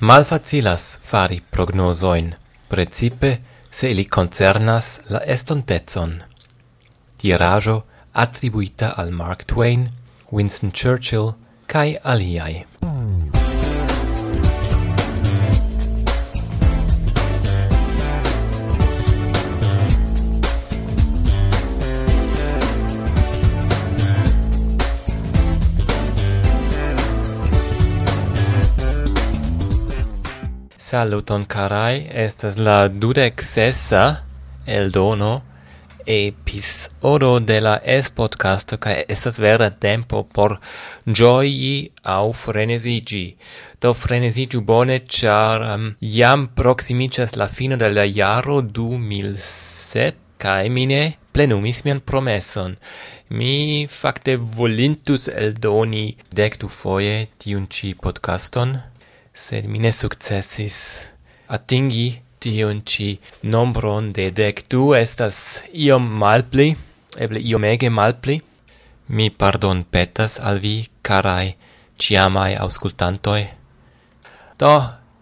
Malfacilas fari prognosoin, precipe se ili concernas la estontezon. Tirajo attribuita al Mark Twain, Winston Churchill, kai aliai. Saluton carai, estas la dudec sessa el dono episodo de la es-podcast ca estas vera tempo por gioii au frenesigi. Do frenesigiu bone, char um, jam proximicas la fino de la jaro 2007 ca mine plenumis mian promesson. Mi facte volintus eldoni dectu foie tiunci podcaston, sed mi ne successis atingi tion ci nombron de dec du estas iom malpli, eble iomege malpli. Mi pardon petas al vi, carai, ciamai auscultantoi. Do,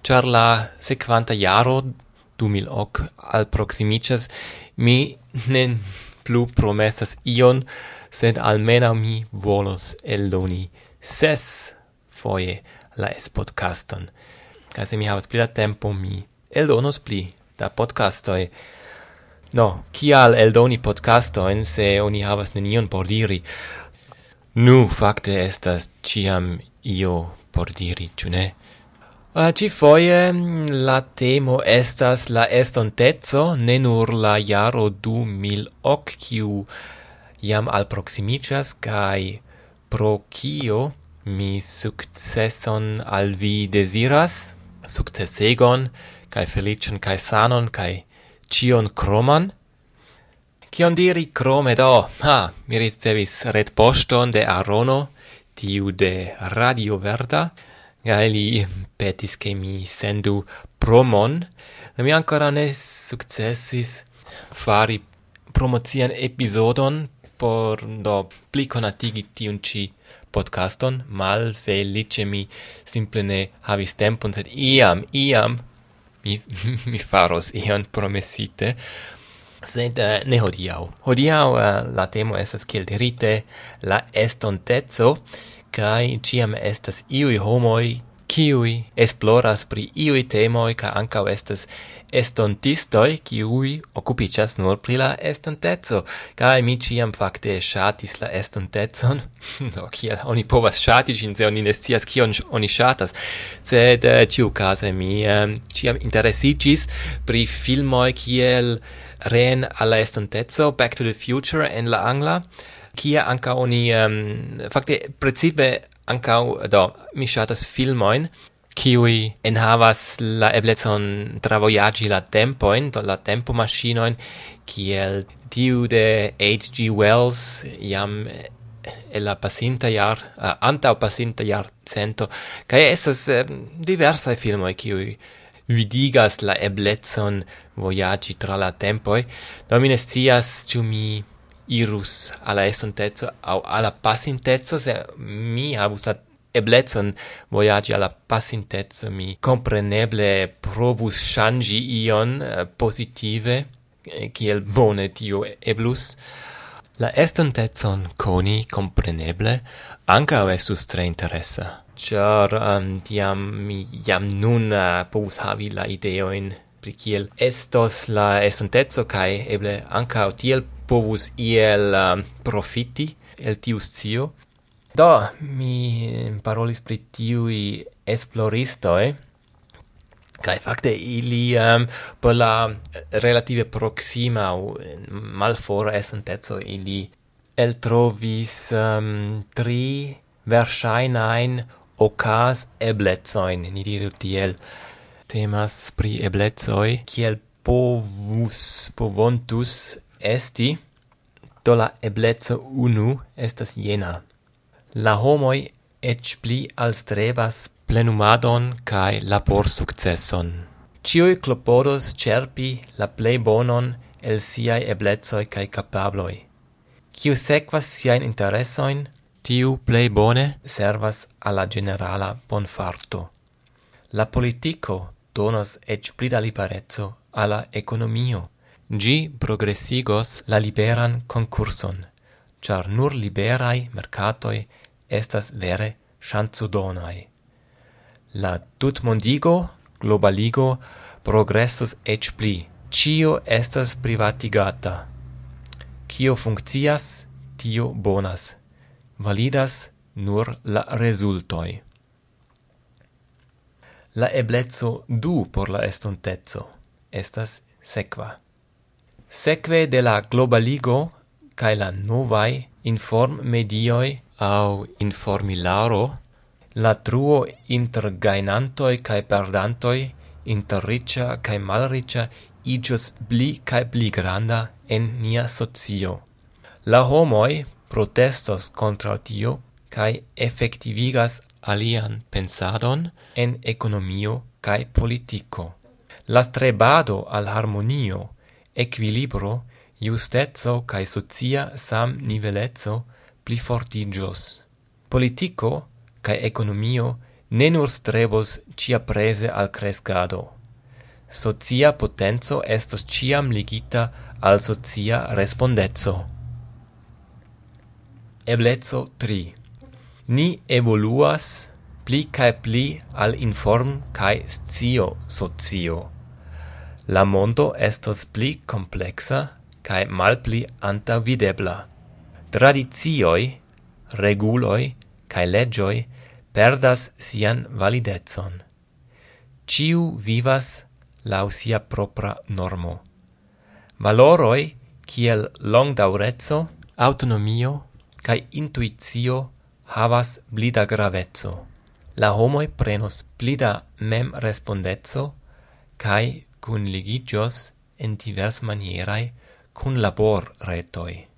char la sequanta jaro, 2000 hoc, al proximicias, mi nen plu promessas ion, sed almena mi volos eldoni ses foie la es-podcaston. Kaj se mi havas pli da tempo, mi eldonos pli da podcastoj. No, kial eldoni podcastojn se oni havas nenion por diri? Nu, fakte estas ciam io por diri, ĉu ne? Uh, ci foie la temo estas la estontezzo, ne nur la jaro du mil hoc, kiu jam alproximicas, kai pro kio mi successon al vi desiras, successegon, cae felicen, cae sanon, cae cion croman. Cion diri crome do? Ha, mi ricevis red poston de Arono, tiu de Radio Verda, cae li petis che mi sendu promon, mi ancora ne successis fari promozian episodon por do pli conatigi tiun ci podcaston. mal felice mi simple ne havis tempon, sed iam, iam mi mi faros ion promesite. Sed uh, ne hodiau. Hodiau uh, eh, la temo estas kiel dirite la estontezo, kai ciam estas iui homoi kiui esploras pri iui temoi ka ankaŭ estas estontistoi kiui occupicias nur pri la estontezo. Kai mi ciam fakte shatis la estontezon. no, kiel oni povas shati gin se oni ne scias kion oni shatas. Sed eh, uh, tiu case mi eh, um, ciam interesigis pri filmoi kiel Ren alla estontezo, Back to the Future en la angla, kia anka oni, um, fakte, principe anka do, mi shatas filmoin, kiui enhavas la eblecon travoyagi la tempoin, do la tempo machinoin, kiel tiu de H.G. Wells jam e la pasinta jar uh, antau pasinta jar cento, cae esas uh, eh, diversae filmoi kiui vidigas la eblecon voyagi tra la tempoi, do mi nestias ciu mi irus alla esontezzo au alla pasintezzo se mi havus la eblecon voyagi alla pasintezza mi compreneble provus shangi ion eh, positive eh, kiel bone tio eblus. La estontezon coni compreneble anca estus tre interessa char um, diam mi jam nun uh, povus havi la ideoin pri kiel estos la estontezo kai eble anca tiel povus iel um, profiti el tius cio Do, mi parolis pri tiui esploristoi, kai fakte ili ehm, um, per la eh, relative proxima u eh, malfora essentezo ili eltrovis um, tri versainain ocas eblezoin, ni diru tiel. Temas pri eblezoi, kiel povus, povontus esti, do la eblezo unu estas jena la homoi ec pli alstrebas plenumadon cae labor successon. Cioi clopodos cerpi la plei bonon el siai eblezoi cae capabloi. Ciu sequas siain interessoin, tiu plei bone servas alla generala bonfarto. La politico donos ec pli da liberezzo alla economio. Gi progressigos la liberan concurson, char nur liberai mercatoi estas vere ŝancudonaj. La tutmondigo, globaligo, progressus ec pli. Cio estas privatigata. Kio funkcias, tio bonas. Validas nur la resultoi. La ebleco du por la estontezo estas sekva. Sekve de la globaligo kaj la novaj inform medioj au informilaro, la truo inter gainantoi kai perdantoi, inter ricia kai malricia, igios bli kai bli granda en nia socio. La homoi protestos contra tio kai effectivigas alian pensadon en economio cae politico. La strebado al harmonio, equilibro, justezo cae socia sam nivelezzo pli fortigios. Politico cae economio ne nur strebos cia prese al crescado. Socia potenzo estos ciam ligita al socia respondezzo. Eblezzo 3. Ni evoluas pli cae pli al inform cae scio socio. La mondo estos pli complexa cae malpli antavidebla tradizioi, reguloi, cae legioi perdas sian validetson. Ciu vivas lau sia propra normo. Valoroi, kiel longdaurezzo, autonomio, cae intuizio havas blida gravezzo. La homoi prenos blida mem respondezzo, cae cun ligigios en divers manierai cun labor retoi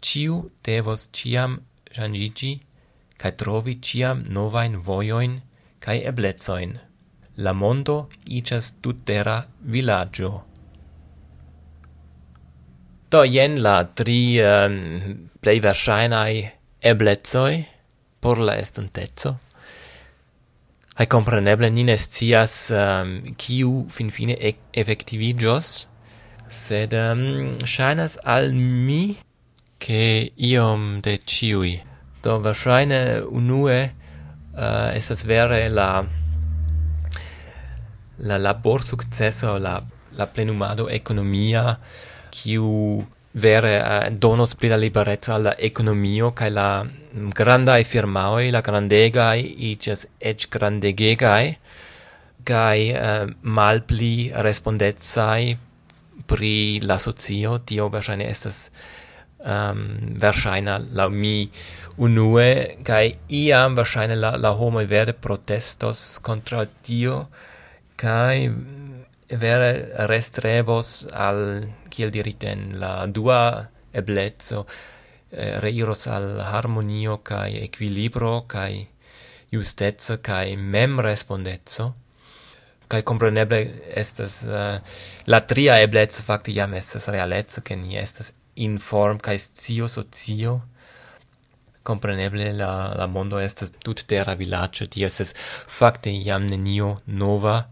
ciu devos ciam shangigi, cae trovi ciam novain voioin cae eblezoin. La mondo ices tutera villaggio. Do jen la tri um, plei versainai eblezoi por la estontezzo. Hai compreneble ni scias um, kiu finfine e effectivigios, sed um, shainas al mi che iom de ciui. Do versaine unue uh, esas vere la la labor successo, la, la plenumado economia, kiu vere uh, donos pli la liberezza alla economio kai la mm, grandai firmaoi, la grandegai, iges ec grandegegai, kai uh, eh, malpli respondezai pri la socio, tio versaine estas um, verŝajna la mi unue kai iam verŝajne la, la homoj vere protestos contra tio kai vere restrebos al kiel diriten la dua eblezzo eh, reiros al harmonio kai equilibro kai justezza kai mem respondezzo kai compreneble estas uh, la tria eblezzo fakte jam estas realezzo ke ni estas inform kai scio socio. Compreneble la la mondo estas tuttera vilaĝo tio estas fakte jam nenio nova.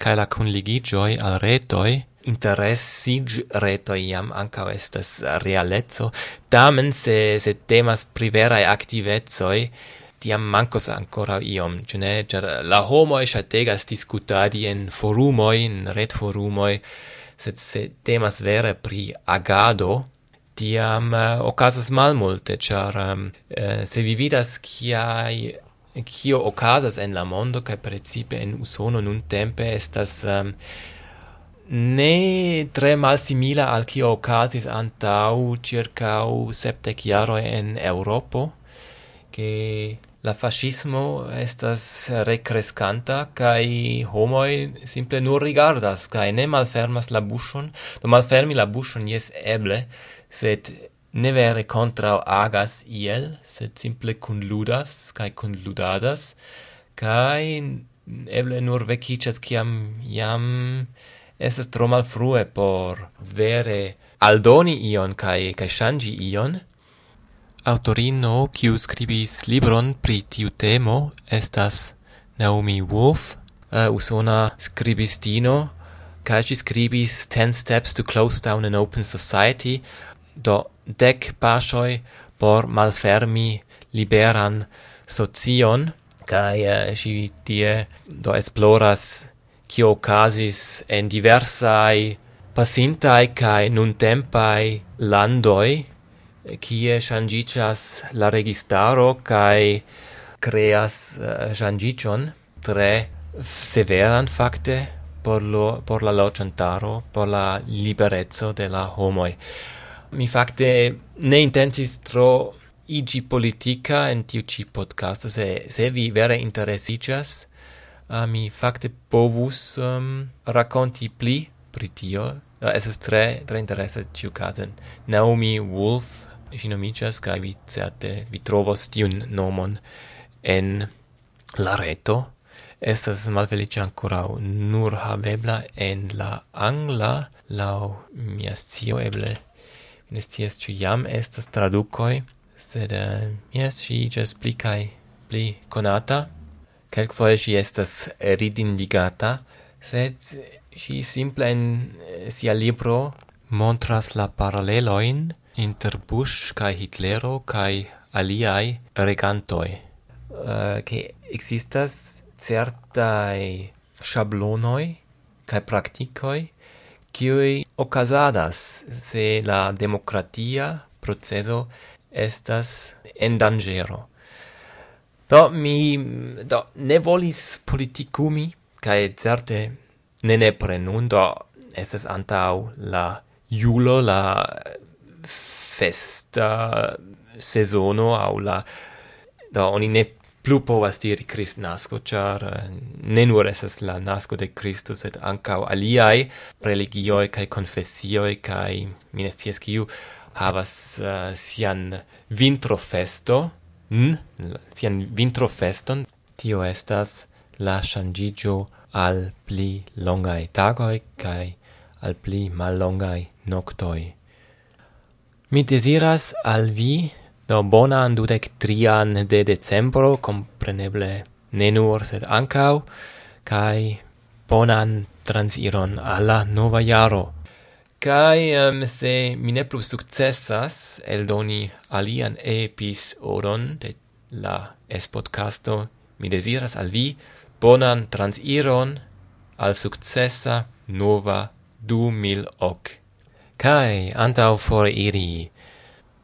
Kai la kunligiĝoj al retoi interesiĝ reto iam anca estas realezzo tamen se se temas privera e aktivecoj tiam mancos ancora iom, cene ne? Ĉar la homoj ŝategas diskutadi en forumoj, en retforumoj, sed se temas vere pri agado, tiam eh, uh, ocasas mal multe, char um, uh, eh, se vi vidas kiai kio ocasas en la mondo, kai precipe en Usono nun tempe estas um, ne tre mal simila al kio ocasis antau circa septec iaro en Europo, che la fascismo estas recrescanta kai homoi simple nur rigardas kai ne malfermas la buŝon do malfermi la buŝon jes eble sed ne vere contra agas iel sed simple kunludas kai kunludadas kai eble nur vekiĝas kiam jam estas tro malfrue por vere aldoni ion kai kai ŝanĝi ion. Autorino, kiu scribis libron pri tiu temo, estas Naomi Wolf, uh, usona scribistino, kaj ŝi scribis 10 steps to close down an open society, do dek paŝoj por malfermi liberan socion, kaj uh, tie do esploras kio okazis en diversaj pasintaj kaj nuntempai landoj kie shangicias la registaro kai creas uh, tre severan fakte por lo por la locentaro por la liberezzo de la homoi mi fakte ne intensis tro igi politica en tiu ci podcast se se vi vere interesigas uh, eh, mi fakte povus um, rakonti pli pri tio. Eh, uh, es tre tre interesa tiu casen Naomi Wolf si nomicias kai vi certe vi trovos tiun nomon en la reto. Estas malfelice ancora nur havebla en la angla la mia scio eble ne scias ĉu jam estas tradukoj sed eh, uh, jes si iĝas pli kaj pli konata. Kelkfoje ŝi estas ridindigata sed ŝi simple en eh, sia libro montras la paraleloin inter Bush kai Hitlero kai aliai regantoi uh, eh, che existas certai schablonoi kai praktikoi kiui okazadas se la demokratia proceso estas en dangero. Do mi do ne volis politikumi kai certe ne ne nun do estas antau la julo la festa sezono au la da oni ne plu povas diri Christ nasco, char eh, ne nur esas la nasco de Christus, sed ancau aliai religioi cae confessioi cae minestias ciu havas uh, sian vintrofesto, n, sian vintrofeston, tio estas la shangigio al pli longai tagoi cae al pli mallongai noctoi. Mi desiras al vi do bonan dudek trian de decembro, compreneble ne nur, sed ancau, kai bonan transiron alla nova jaro. Kai um, se mi ne plus successas eldoni alian episodon de la espodcasto, mi desiras al vi bonan transiron al successa nova 2000 ok kai antau for iri,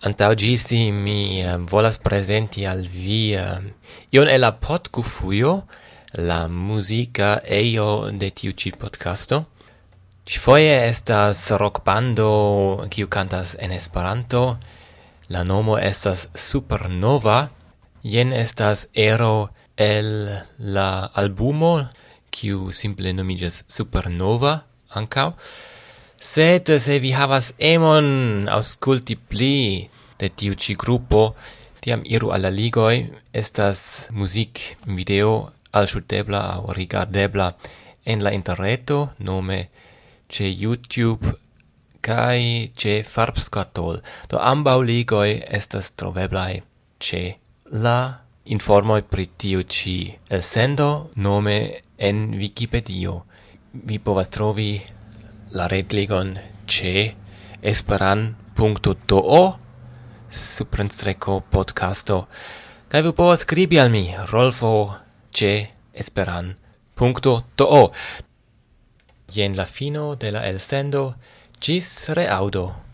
antau gisi mi volas presenti al via ion e la podcufuio, la musica eio de tiu ci podcasto. Ci foie estas rock bando kiu cantas en Esperanto. La nomo estas Supernova. Jen estas ero el la albumo kiu simple nomigas Supernova ancau Sed se vi havas emon ausculti pli de tiu ci gruppo, tiam iru alla ligoi, estas music video alsciutebla au rigardebla en la interreto, nome ce YouTube kai ce Farbskatol. Do ambau ligoi estas troveblai ce la informoi pri tiu ci elsendo, nome en Wikipedia. Vi povas trovi la redligon ce esperan.do suprenstreco podcasto. Kai vi povas skribi al mi rolfo ce esperan.do. Jen la fino de la elsendo. Gis reaudo.